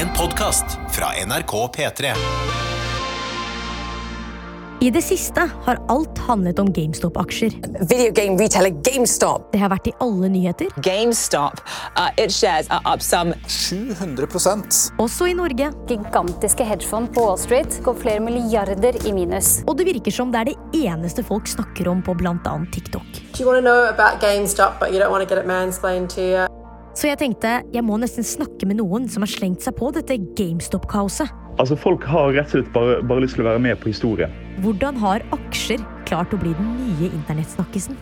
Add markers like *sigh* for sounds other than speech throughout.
En podkast fra NRK P3. I det siste har alt handlet om GameStop-aksjer. Videogame-retailer GameStop. Det har vært i alle nyheter, GameStop, uh, it shares are up some 700% også i Norge. Gigantiske hedgefond på Wall Street går flere milliarder i minus. Og det virker som det er det eneste folk snakker om på bl.a. TikTok. Do you want to know about GameStop, but you don't want to get it mansplained to you? Så jeg tenkte jeg må nesten snakke med noen som har slengt seg på dette GameStop-kaoset. Altså, Folk har rett og slett bare, bare lyst til å være med på historien. Hvordan har aksjer klart å bli den nye internettsnakkisen?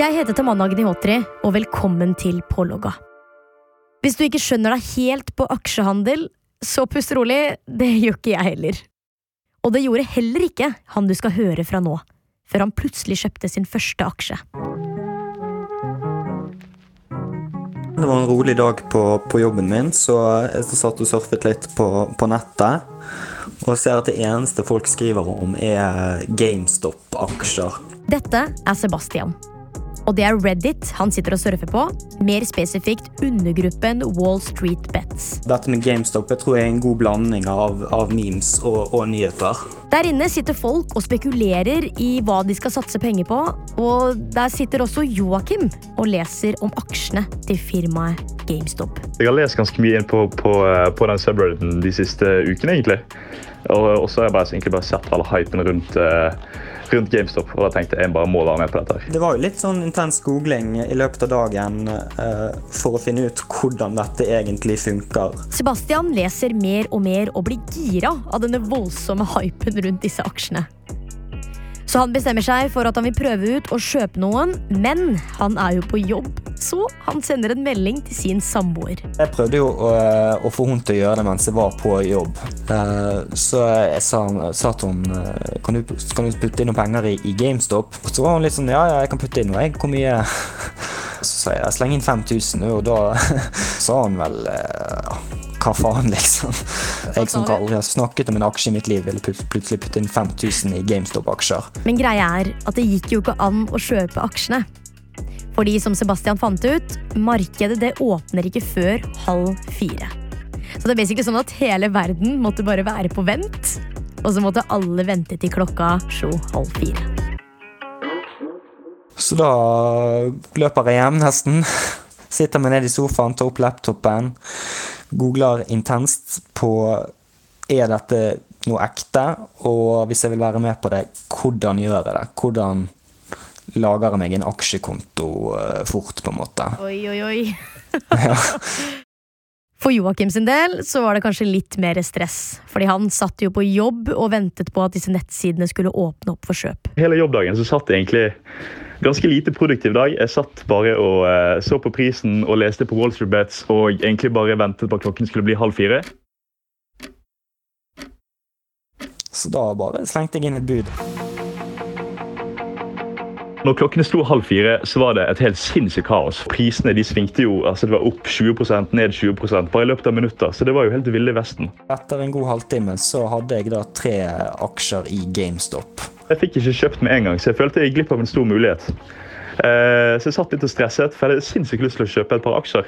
Jeg heter Tamanna Gnihotri, og velkommen til Pålogga. Hvis du ikke skjønner deg helt på aksjehandel, så pust rolig, det gjør ikke jeg heller. Og det gjorde heller ikke han du skal høre fra nå, før han plutselig kjøpte sin første aksje. Det var en rolig dag på, på jobben min, så jeg satt og surfet litt på, på nettet. Og ser at det eneste folk skriver om, er GameStop-aksjer. Dette er Sebastian. Og det er Reddit han sitter og surfer på, mer spesifikt undergruppen Wall Street Bets. Dette med GameStop jeg tror jeg er en god blanding av, av memes og, og nyheter. Der inne sitter folk og spekulerer i hva de skal satse penger på, og der sitter også Joakim og leser om aksjene til firmaet GameStop. Jeg har lest ganske mye inn på, på, på den subredditen de siste ukene, egentlig. Og så har jeg bare, egentlig bare sett all hypen rundt, eh, rundt GameStop, og da tenkte jeg jeg bare må være med på dette. her. Det var jo litt sånn intens googling i løpet av dagen eh, for å finne ut hvordan dette egentlig funker. Sebastian leser mer og mer og blir gira av denne voldsomme hypen rundt disse aksjene. Så han bestemmer seg for at han vil prøve ut å kjøpe noen, men han er jo på jobb, så han sender en melding til sin samboer. Jeg prøvde jo å, å få henne til å gjøre det mens jeg var på jobb. Eh, Så jeg sa, sa til hun eh, kan du, kan du putte inn noen penger i, i GameStop. Og så var hun litt sånn ja, ja, jeg kan putte inn noe. Hvor mye? *laughs* Så sa jeg sleng inn 5000, og da *laughs* sa hun vel ja hva faen, liksom. Jeg som aldri har snakket om en aksje i mitt liv, ville plut- plutselig putte inn 5000 i GameStop-aksjer. Men greia er at det gikk jo ikke an å kjøpe aksjene. Fordi som Sebastian fant ut, markedet det åpner ikke før halv fire. Så det er basically sånn at hele verden måtte bare være på vent. Og så måtte alle vente til klokka slo halv fire. Så da løper jeg hjem nesten. Sitter meg ned i sofaen, tar opp laptopen, googler intenst på er dette noe ekte, og hvis jeg vil være med på det, hvordan gjør jeg det? Hvordan lager jeg meg en aksjekonto eh, fort, på en måte? Oi, oi, oi. *laughs* For Joakim sin del så var det kanskje litt mer stress. Fordi han satt jo på jobb og ventet på at disse nettsidene skulle åpne opp for kjøp. Hele jobbdagen så satt jeg egentlig ganske lite produktiv dag. Jeg satt bare og eh, så på prisen og leste på Wall Street Bets og egentlig bare ventet på at klokken skulle bli halv fire. Så da bare slengte jeg inn et bud. Når klokkene slo halv fire, så var det et helt sinnssykt kaos. Prisene de svingte jo, altså det var opp 20% ned 20 bare i løpet av minutter. Så det var jo helt ville vesten. Etter en god halvtime så hadde jeg da tre aksjer i GameStop. Jeg fikk ikke kjøpt med en gang, så jeg følte jeg gikk glipp av en stor mulighet. Eh, Så jeg satt litt og stresset, for jeg hadde sinnssykt lyst til å kjøpe et par aksjer.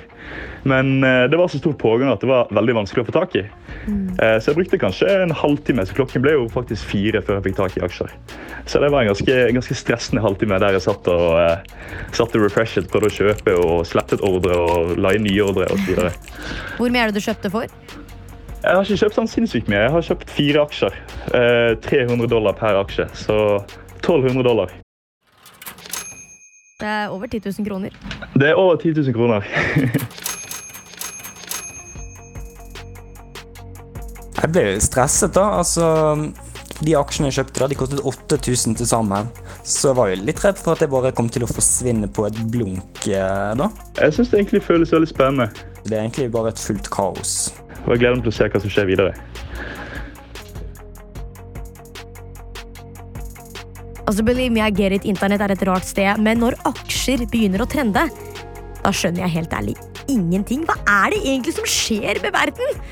Men eh, det var så stor pågang at det var veldig vanskelig å få tak i. Eh, Så jeg brukte kanskje en halvtime, så klokken ble jo faktisk fire før jeg fikk tak i aksjer. Så det var en ganske, ganske stressende halvtime der jeg satt og, satt og refreshet, prøvde å kjøpe og slettet ordre og la inn nye ordre osv. Hvor mye er det du kjøpte for? Jeg har ikke kjøpt sånn sinnssykt mye. Jeg har kjøpt fire aksjer. Eh, 300 dollar per aksje, så 1200 dollar. Det er over 10 000 kroner. Det er over 10 000 kroner. *laughs* Jeg ble stresset, da. Altså, de aksjene jeg kjøpte, da, de kostet 8000 til sammen. Så jeg var jo litt redd for at jeg bare kom til å forsvinne på et blunk eh, da. Jeg syns det egentlig føles veldig spennende. Det er egentlig bare et fullt kaos. Og jeg gleder meg til å se hva som skjer videre. Altså, believe me, I get it, Internett er et rart sted, men når aksjer begynner å trende, da skjønner jeg helt ærlig ingenting. Hva er det egentlig som skjer med verden?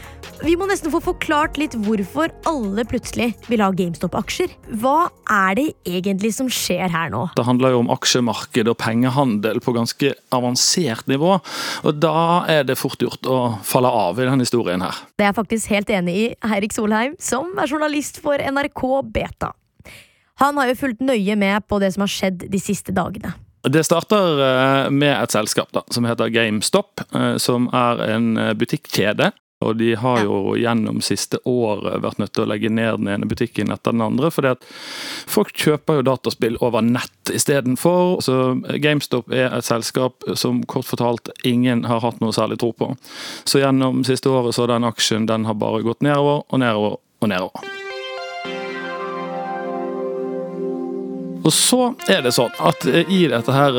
vi må nesten få forklart litt hvorfor alle plutselig vil ha GameStop-aksjer. Hva er det egentlig som skjer her nå? Det handler jo om aksjemarked og pengehandel på ganske avansert nivå. Og da er det fort gjort å falle av i denne historien her. Det er jeg faktisk helt enig i, Eirik Solheim, som er journalist for NRK Beta. Han har jo fulgt nøye med på det som har skjedd de siste dagene. Det starter eh, med et selskap da, som heter GameStop, eh, som er en eh, butikkjede. Og de har jo gjennom siste året vært nødt til å legge ned den ene butikken etter den andre, fordi at folk kjøper jo dataspill over nett istedenfor. Så GameStop er et selskap som kort fortalt ingen har hatt noe særlig tro på. Så gjennom siste året så har den aksjen den har bare gått nedover og nedover og nedover. Og så er det sånn at i dette her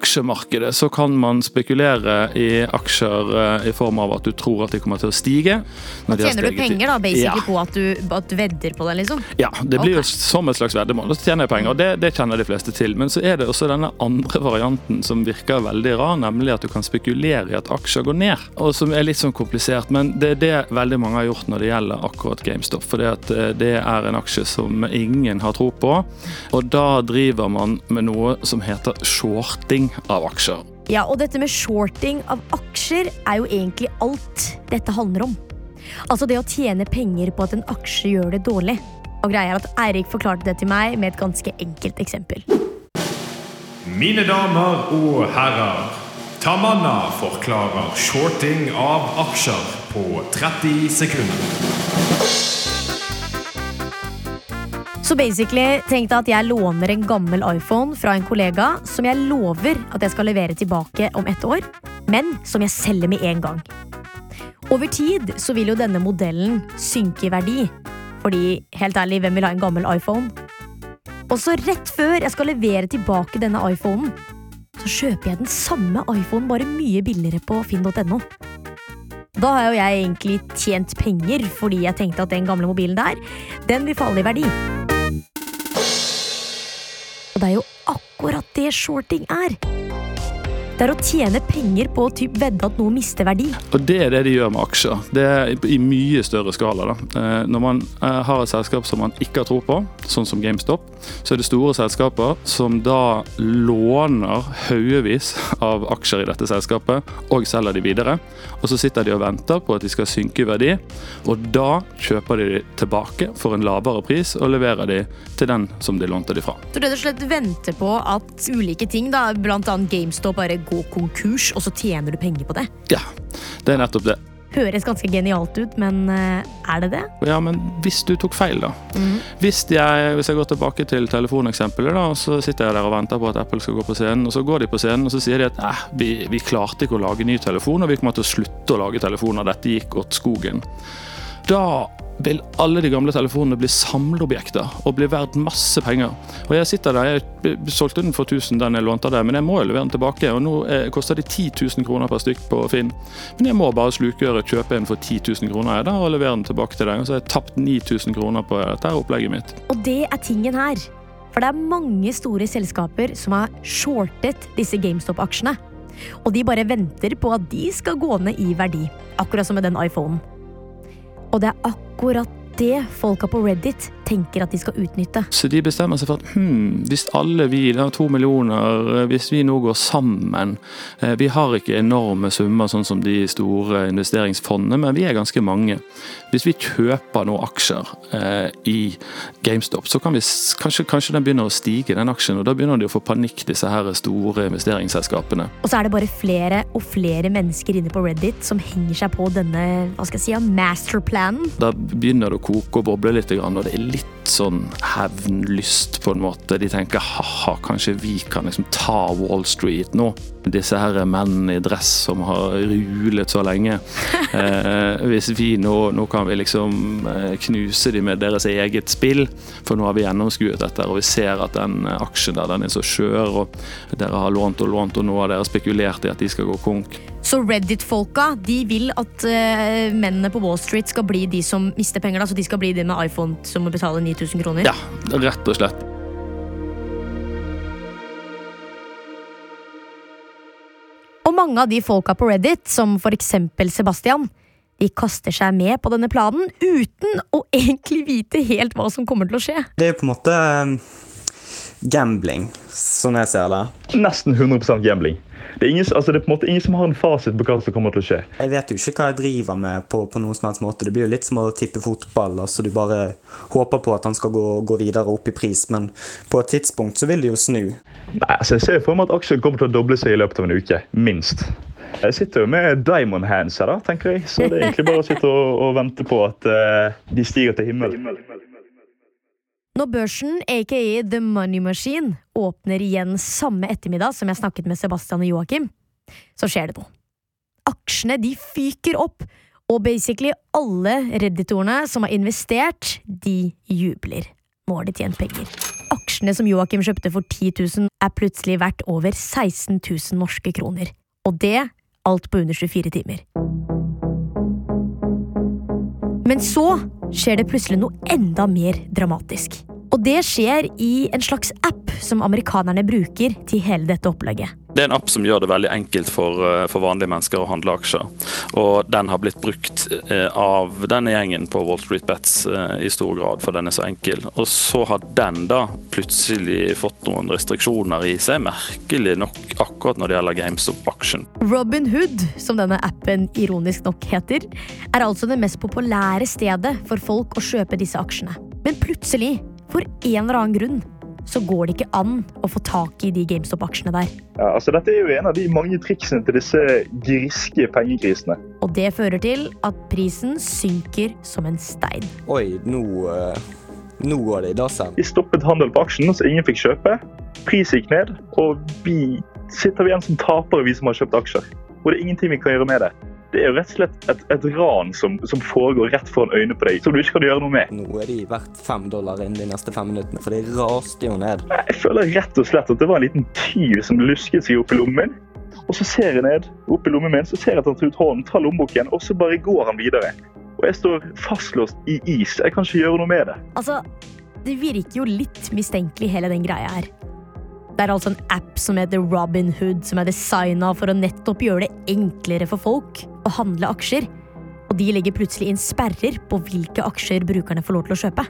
aksjemarkedet så kan man spekulere i aksjer eh, i form av at du tror at de kommer til å stige. Da tjener du penger da, basically Ja. på at du, at du vedder på det, liksom? Ja, det blir jo som et slags veddemål. Så tjener jeg penger, og det, det kjenner de fleste til. Men så er det også denne andre varianten som virker veldig rar, nemlig at du kan spekulere i at aksjer går ned. Og som er litt sånn komplisert, men det er det veldig mange har gjort når det gjelder akkurat GameStop. For det er en aksje som ingen har tro på, og da driver man med noe som heter shorting av aksjer. Ja, og dette med shorting av aksjer er jo egentlig alt dette handler om. Altså det å tjene penger på at en aksje gjør det dårlig. Og greia er at Eirik forklarte det til meg med et ganske enkelt eksempel. Mine damer og herrer. Tamanna forklarer shorting av aksjer på 30 sekunder. Så basically tenkte jeg at jeg låner en gammel iPhone fra en kollega som jeg lover at jeg skal levere tilbake om ett år, men som jeg selger med en gang. Over tid så vil jo denne modellen synke i verdi. Fordi, helt ærlig, hvem vil ha en gammel iPhone? Og så rett før jeg skal levere tilbake denne iPhonen, så kjøper jeg den samme iPhonen bare mye billigere på finn.no. Da har jo jeg egentlig tjent penger, fordi jeg tenkte at den gamle mobilen der, den vil falle i verdi. Det er jo akkurat det shorting er. Det er å tjene penger på å typ vedde at noe mister verdi. Og det er det de gjør med aksjer. Det er i mye større skala. Da. Eh, Når man eh, har et selskap som man ikke har tro på, sånn som GameStop, så er det store selskaper som da låner haugevis av aksjer i dette selskapet og selger de videre. Og så sitter de og venter på at de skal synke i verdi, og da kjøper de de tilbake for en lavere pris og leverer de til den som de lånte de fra. Så rett og slett vente på at ulike ting, da, annet GameStop, bare går konkurs, og så tjener du penger på det. Ja, det er nettopp det. Høres ganske genialt ut, men eh, er det det? Ja, men hvis du tok feil, da. Hvis, jeg, hvis jeg går tilbake til telefoneksempelet, da, så sitter jeg der og venter på at Apple skal gå på scenen, og så går de på scenen og så sier de at eh, vi, vi klarte ikke å lage ny telefon, og vi kommer til å slutte å lage telefoner. Dette gikk åt skogen. Da vil alle de gamle telefonene bli samleobjekter og bli verdt masse penger. Og Jeg sitter der, jeg solgte den for 1000 den jeg lånte av deg, men jeg må jo levere den tilbake. Og nå eh, koster de 10 000 kroner per stykk på Finn. Men jeg må bare slukøre, kjøpe en for 10 000 kroner jeg da, og levere den tilbake til deg. Og så har jeg tapt 9000 kroner på dette opplegget mitt. Og det er tingen her. For det er mange store selskaper som har shortet disse GameStop-aksjene. Og de bare venter på at de skal gå ned i verdi. Akkurat som med den iPhonen. Og det er akkurat det folka på Reddit tenker at de skal utnytte. Så de bestemmer seg for at hmm, hvis alle vi, da, to millioner, eh, hvis vi nå går sammen eh, Vi har ikke enorme summer sånn som de store investeringsfondene, men vi er ganske mange. Hvis vi kjøper nå aksjer eh, i GameStop, så kan vi kanskje, kanskje den begynner å stige, den aksjen. Og da begynner de å få panikk, disse her store investeringsselskapene. Og så er det bare flere og flere mennesker inne på Reddit som henger seg på denne hva skal jeg si, masterplanen. Da begynner det å koke og boble litt, og det er litt Listo. Sånn hevnlyst på en måte. De tenker ha-ha, kanskje vi kan liksom ta Wall Street nå. Disse her mennene i dress som har rulet så lenge. *laughs* Eh, hvis vi nå, nå kan vi liksom eh, knuse dem med deres eget spill, for nå har vi gjennomskuet dette, og vi ser at den eh, aksjen der den er så skjør, og dere har lånt og lånt, og nå har dere spekulert i at de skal gå konk. Så Reddit-folka de vil at uh, mennene på Wall Street skal bli de som mister penger. Da, så de skal bli de med iPhone som må betale 9000 kroner. Ja, rett og slett. Og mange av de folka på Reddit, som for eksempel Sebastian, De kaster seg med på denne planen uten å *laughs* egentlig vite helt hva som kommer til å skje. Det er på en måte um, gambling, sånn jeg ser det. Nesten 100 gambling. Det er, ingen, altså det er på en måte ingen som har en fasit på hva som kommer til å skje. Jeg vet jo ikke hva jeg driver med på, på noen som helst måte. Det blir jo litt som å tippe fotball. altså Du bare håper på at han skal gå, gå videre opp i pris, men på et tidspunkt så vil det jo snu. Nei, altså Jeg ser for meg at aksjen kommer til å doble seg i løpet av en uke. Minst. Jeg sitter jo med diamond hands her, da, tenker jeg. Så det er egentlig bare å sitte og, og vente på at uh, de stiger til himmelen. Når børsen, aka The Money Machine, åpner igjen samme ettermiddag som jeg snakket med Sebastian og Joakim, så skjer det noe. Aksjene de fyker opp, og basically alle redditorene som har investert, de jubler. Nå har de tjent penger. Aksjene som Joakim kjøpte for 10 000, er plutselig verdt over 16 000 norske kroner. Og det alt på under 24 timer. Men så skjer det plutselig noe enda mer dramatisk. Og det skjer i en slags app som amerikanerne bruker til hele dette opplegget. Det er en app som gjør det veldig enkelt for, eh, for, vanlige mennesker å handle aksjer. Og den har blitt brukt eh, av denne gjengen på Wall Street Bets eh, i stor grad, for den er så enkel. Og så har den da plutselig fått noen restriksjoner i seg, merkelig nok akkurat når det gjelder GameStop-aksjen. Robin Hood, som denne appen ironisk nok heter, er altså det mest populære stedet for folk å kjøpe disse aksjene. Men plutselig, for en eller annen grunn, så går det ikke an å få tak i de GameStop-aksjene der. Ja, altså Dette er jo en av de mange triksene til disse griske pengekrisene. Og det fører til at prisen synker som en stein. Oi, nå, uh, nå går det i dassen. Vi stoppet handel på aksjen, så ingen fikk kjøpe. Pris gikk ned, og vi sitter igjen som tapere, vi som har kjøpt aksjer. Og det er ingenting vi kan gjøre med det. Det er jo rett og slett et, et ran som, som, foregår rett foran øynene på deg, som du ikke kan gjøre noe med. Nå er de verdt fem dollar innen de neste fem minuttene, for de raste jo ned. Jeg føler rett og slett at det var en liten tyv som lusket seg opp i lommen min. Og så ser jeg ned opp i lommen min, så ser jeg at han tar ut hånden, tar lommeboken, og så bare går han videre. Og jeg står fastlåst i is. Jeg kan ikke gjøre noe med det. Altså, det virker jo litt mistenkelig, hele den greia her. Det er altså en app som heter Robinhood, som er designa for å nettopp gjøre det enklere for folk å handle aksjer. Og de legger plutselig inn sperrer på hvilke aksjer brukerne får lov til å kjøpe.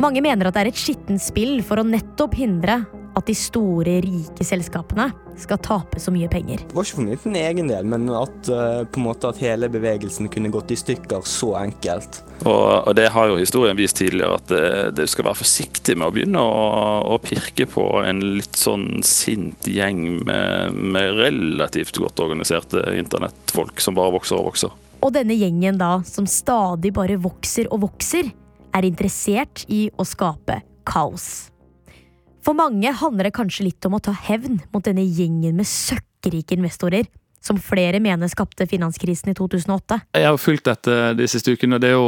Mange mener at det er et skittent spill for å nettopp hindre at de store, rike selskapene skal tape så mye penger. Det var ikke for min egen del, men at, uh, på en måte at hele bevegelsen kunne gått i stykker så enkelt. Og, og det har jo historien vist tidligere, at det, det skal være forsiktig med å begynne å, å, pirke på en litt sånn sint gjeng med, med relativt godt organiserte internettfolk som bare vokser og vokser. Og denne gjengen da, som stadig bare vokser og vokser, er interessert i å skape kaos. For mange handler det kanskje litt om å ta hevn mot denne gjengen med søkkrike investorer som flere mener skapte finanskrisen i 2008. Jeg har fulgt dette de siste ukene. Det er jo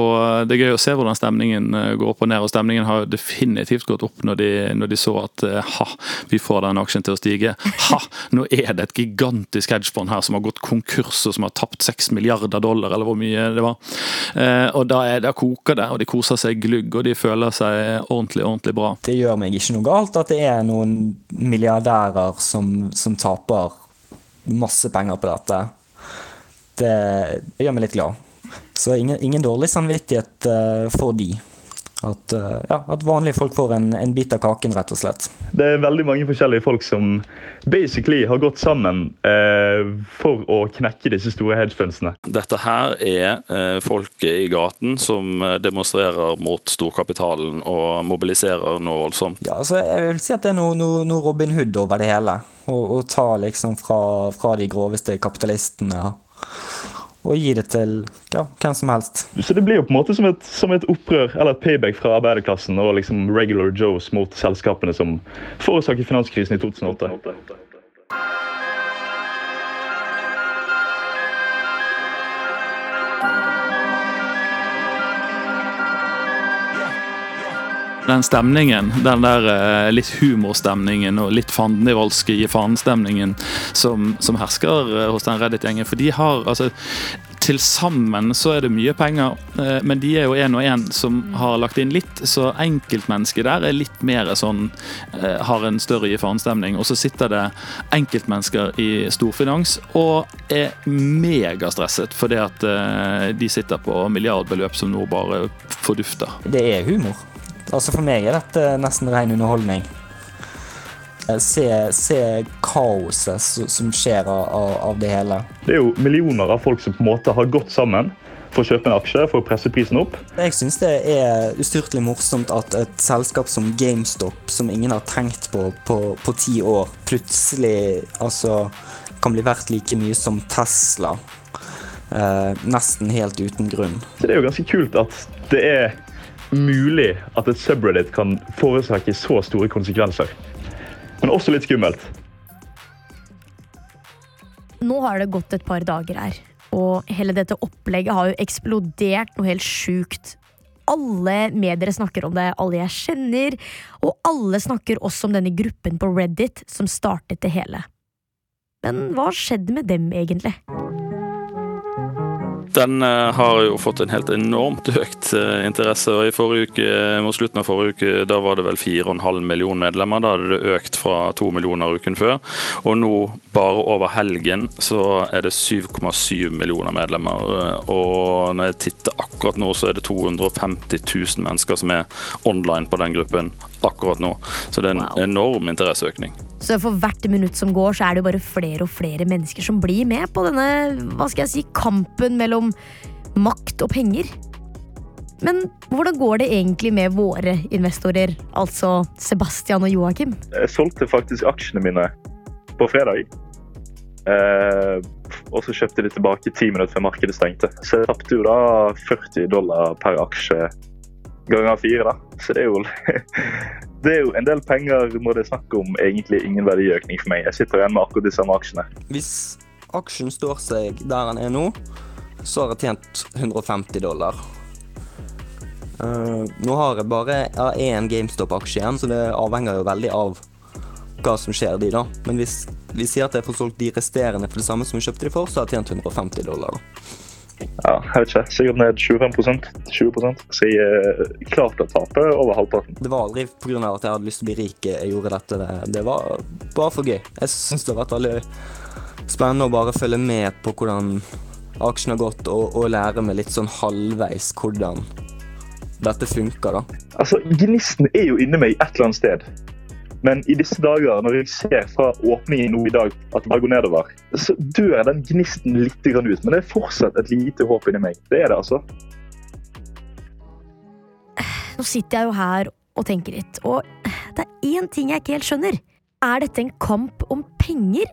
det er gøy å se hvordan stemningen eh, går opp og ned. og Stemningen har definitivt gått opp når de, når de så at eh, ha, vi får den aksjen til å stige. Ha, nå er det et gigantisk hedgefond her som har gått konkurs og som har tapt 6 milliarder dollar, eller hvor mye det var. Eh, og da, er, da koker det, og de koser seg glugg, og de føler seg ordentlig, ordentlig bra. Det gjør meg ikke noe galt at det er noen milliardærer som, som taper masse penger på dette. Det, gjør meg litt glad. Så ingen, ingen dårlig samvittighet uh, for de. At, uh, ja, at, vanlige folk får en, en, bit av kaken, rett og slett. Det er veldig mange forskjellige folk som basically har gått sammen uh, for å knekke disse store hedgefundsene. Dette her er uh, folket i gaten som demonstrerer mot storkapitalen og mobiliserer noe voldsomt. Ja, altså, jeg vil si at det er noe, noe, noe Robin Hood over det hele. Å ta liksom fra, fra de groveste kapitalistene og gi det til ja, hvem som helst. Så det blir jo på en måte som et, som et opprør eller et payback fra arbeiderklassen og liksom regular Joes mot selskapene som forårsaket finanskrisen i 2008. Den stemningen, den der eh, litt humorstemningen og litt fandenivoldske gi faen-stemningen som, som, hersker eh, hos den Reddit-gjengen. For de har altså til sammen så er det mye penger, eh, men de er jo én og én som har lagt inn litt, så enkeltmennesket der er litt mer sånn eh, Har en større gi faen-stemning. Og så sitter det enkeltmennesker i storfinans og er megastresset fordi at eh, de sitter på milliardbeløp som nå bare fordufter. Det er humor. Altså For meg er dette nesten ren underholdning. Se, se kaoset som skjer av- av det hele. Det er jo millioner av folk som på en måte har gått sammen for å kjøpe en aksje for å presse prisen opp. Jeg syns det er ustyrtelig morsomt at et selskap som GameStop, som ingen har tenkt på på, på ti år, plutselig altså, kan bli verdt like mye som Tesla. Eh, nesten helt uten grunn. Så det er jo ganske kult at det er mulig at et subreddit kan forårsake så store konsekvenser. Men også litt skummelt. Nå har det gått et par dager her, og hele dette opplegget har jo eksplodert noe helt sjukt. Alle medier snakker om det, alle jeg kjenner, og alle snakker også om denne gruppen på Reddit som startet det hele. Men hva skjedde med dem, egentlig? Den eh, har jo fått en helt enormt økt eh, interesse. og i forrige uke, Mot slutten av forrige uke da var det vel 4,5 millioner medlemmer. Da hadde det økt fra 2 millioner uken før. Og nå, bare over helgen, så er det 7,7 millioner medlemmer. eh, Og når jeg titter akkurat nå, så er det 250 000 mennesker som er online på den gruppen akkurat nå. Så det er en enorm interesseøkning. Så for hvert minutt som går, så er det jo bare flere og flere mennesker som blir med på denne hva skal jeg si, kampen mellom makt og penger. Men hvordan går det egentlig med våre investorer, altså Sebastian og Joakim? Jeg solgte faktisk aksjene mine på fredag. Eh, og så kjøpte de tilbake ti minutter før markedet stengte. Så jeg tapte jo da 40 dollar per aksje ganger fire. da. Så det er jo *laughs* det er jo en del penger når det er snakk om egentlig ingen verdiøkning for meg. Jeg sitter igjen med akkurat de samme aksjene. Hvis aksjen står seg der den er nå, så har jeg tjent 150 dollar. Uh, nå har jeg bare én GameStop-aksje igjen, så det avhenger jo veldig av hva som skjer de da. Men hvis vi sier at jeg får solgt de resterende for det samme som jeg kjøpte de for, så har jeg tjent 150 dollar. da. Ja, jeg vet ikke. Sikkert ned 25 20 Så jeg er klar til å tape over halvparten. Det var aldri pga. at jeg hadde lyst til å bli rik jeg gjorde dette. Det, det var bare for gøy. Jeg syns det har vært veldig spennende å bare følge med på hvordan aksjen har gått, og, og lære meg litt sånn halvveis hvordan dette funker, da. Altså, Gnisten er jo inni meg et eller annet sted. Men i disse dager, når jeg ser fra åpningen nå i dag at det bare går nedover, så dør den gnisten litt ut. Men det er fortsatt et lite håp inni meg. Det er det, altså. Nå sitter jeg jo her og tenker litt, og det er én ting jeg ikke helt skjønner. Er dette en kamp om penger,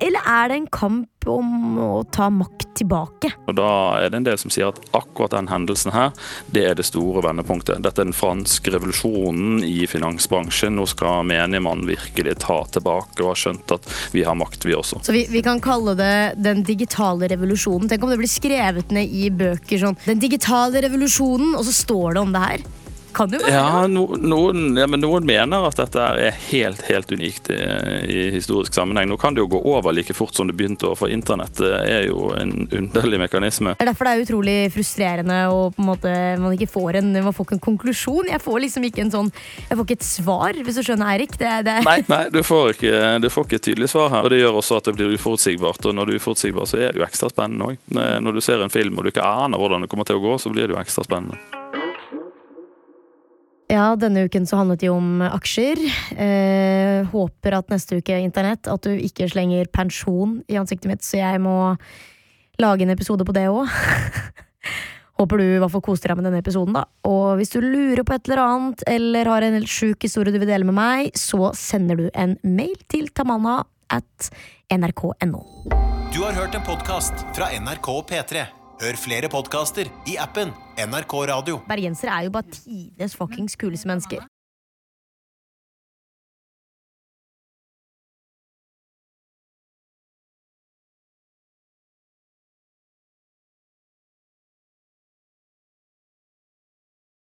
eller er det en kamp om å ta makt tilbake? Og Da er det en del som sier at akkurat den hendelsen her, det er det store vendepunktet. Dette er den franske revolusjonen i finansbransjen. Nå skal menigmann virkelig ta tilbake og ha skjønt at vi har makt, vi også. Så vi, vi kan kalle det den digitale revolusjonen. Tenk om det blir skrevet ned i bøker sånn Den digitale revolusjonen, og så står det om det her. Kan jo være. Ja, no, noen, ja, men noen mener at dette er helt helt unikt i, i historisk sammenheng. Nå kan det jo gå over like fort som det begynte, for internett er jo en underlig mekanisme. Det er derfor det er utrolig frustrerende og på en måte man ikke får en, man får ikke en konklusjon. Jeg får liksom ikke en sånn Jeg får ikke et svar, hvis du skjønner, Eirik. Det, det, Nei, nei du, får ikke, du får ikke et tydelig svar her. Og Det gjør også at det blir uforutsigbart. Og når det er uforutsigbart, så er det jo ekstra spennende òg. Når du ser en film og du ikke aner hvordan det kommer til å gå, så blir det jo ekstra spennende. Ja, denne uken så handlet jo om aksjer. Eh, håper at neste uke, internett, at du ikke slenger pensjon i ansiktet mitt, så jeg må lage en episode på det òg. *laughs* Håper du i hvert fall koser deg med denne episoden, da. Og hvis du lurer på et eller annet, eller har en helt sjuk historie du vil dele med meg, så sender du en mail til tamanna at nrk.no. Du har hørt en podkast fra NRK og P3. Hør flere podkaster i appen NRK Radio. Bergensere er jo bare tidenes fuckings kuleste mennesker.